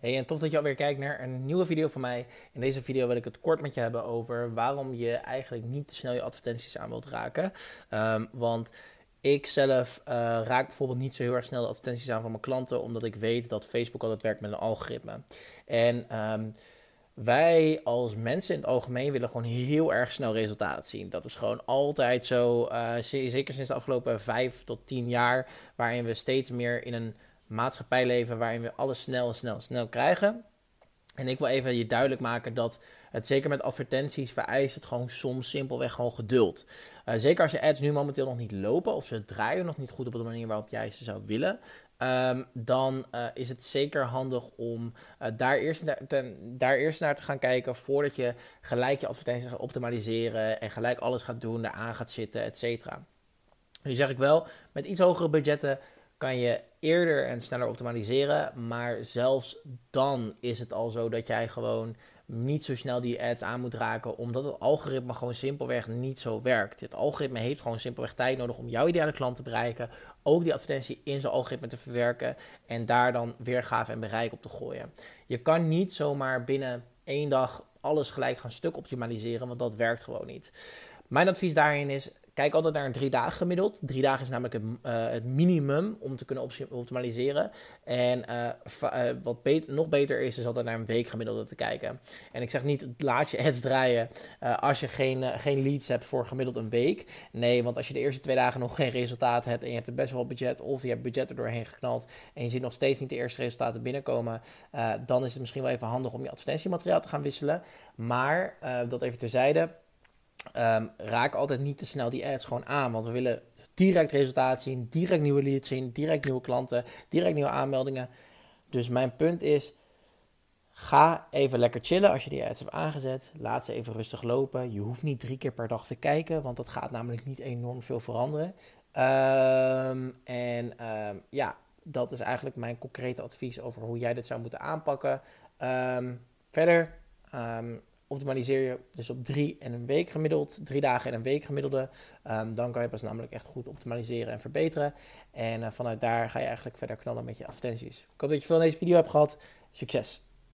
Hey, en tof dat je alweer kijkt naar een nieuwe video van mij. In deze video wil ik het kort met je hebben over waarom je eigenlijk niet te snel je advertenties aan wilt raken. Um, want ik zelf uh, raak bijvoorbeeld niet zo heel erg snel de advertenties aan van mijn klanten, omdat ik weet dat Facebook altijd werkt met een algoritme. En um, wij als mensen in het algemeen willen gewoon heel erg snel resultaat zien. Dat is gewoon altijd zo, uh, zeker sinds de afgelopen vijf tot tien jaar, waarin we steeds meer in een maatschappij leven waarin we alles snel, snel, snel krijgen. En ik wil even je duidelijk maken dat het zeker met advertenties vereist het gewoon soms simpelweg gewoon geduld. Uh, zeker als je ads nu momenteel nog niet lopen of ze draaien nog niet goed op de manier waarop jij ze zou willen. Um, dan uh, is het zeker handig om uh, daar, eerst naar, daar eerst naar te gaan kijken voordat je gelijk je advertenties gaat optimaliseren en gelijk alles gaat doen, eraan gaat zitten, et cetera. Nu zeg ik wel, met iets hogere budgetten kan je eerder en sneller optimaliseren. Maar zelfs dan is het al zo dat jij gewoon niet zo snel die ads aan moet raken, omdat het algoritme gewoon simpelweg niet zo werkt. Het algoritme heeft gewoon simpelweg tijd nodig om jouw ideale klant te bereiken, ook die advertentie in zijn algoritme te verwerken en daar dan weergave en bereik op te gooien. Je kan niet zomaar binnen één dag alles gelijk gaan stuk optimaliseren, want dat werkt gewoon niet. Mijn advies daarin is: Kijk altijd naar een drie dagen gemiddeld. Drie dagen is namelijk het, uh, het minimum om te kunnen optimaliseren. En uh, uh, wat nog beter is, is altijd naar een week gemiddelde te kijken. En ik zeg niet, laat je ads draaien als je geen, geen leads hebt voor gemiddeld een week. Nee, want als je de eerste twee dagen nog geen resultaat hebt en je hebt er best wel budget, of je hebt budget er doorheen geknald en je ziet nog steeds niet de eerste resultaten binnenkomen, dan is het misschien wel even handig om je advertentiemateriaal te gaan wisselen. Maar dat even terzijde Um, raak altijd niet te snel die ads gewoon aan. Want we willen direct resultaat zien, direct nieuwe leads zien, direct nieuwe klanten, direct nieuwe aanmeldingen. Dus mijn punt is, ga even lekker chillen als je die ads hebt aangezet. Laat ze even rustig lopen. Je hoeft niet drie keer per dag te kijken, want dat gaat namelijk niet enorm veel veranderen. Um, en um, ja, dat is eigenlijk mijn concrete advies over hoe jij dit zou moeten aanpakken. verder optimaliseer je dus op drie en een week gemiddeld, drie dagen en een week gemiddelde. Um, dan kan je pas namelijk echt goed optimaliseren en verbeteren. En uh, vanuit daar ga je eigenlijk verder knallen met je advertenties. Ik hoop dat je veel aan deze video hebt gehad. Succes!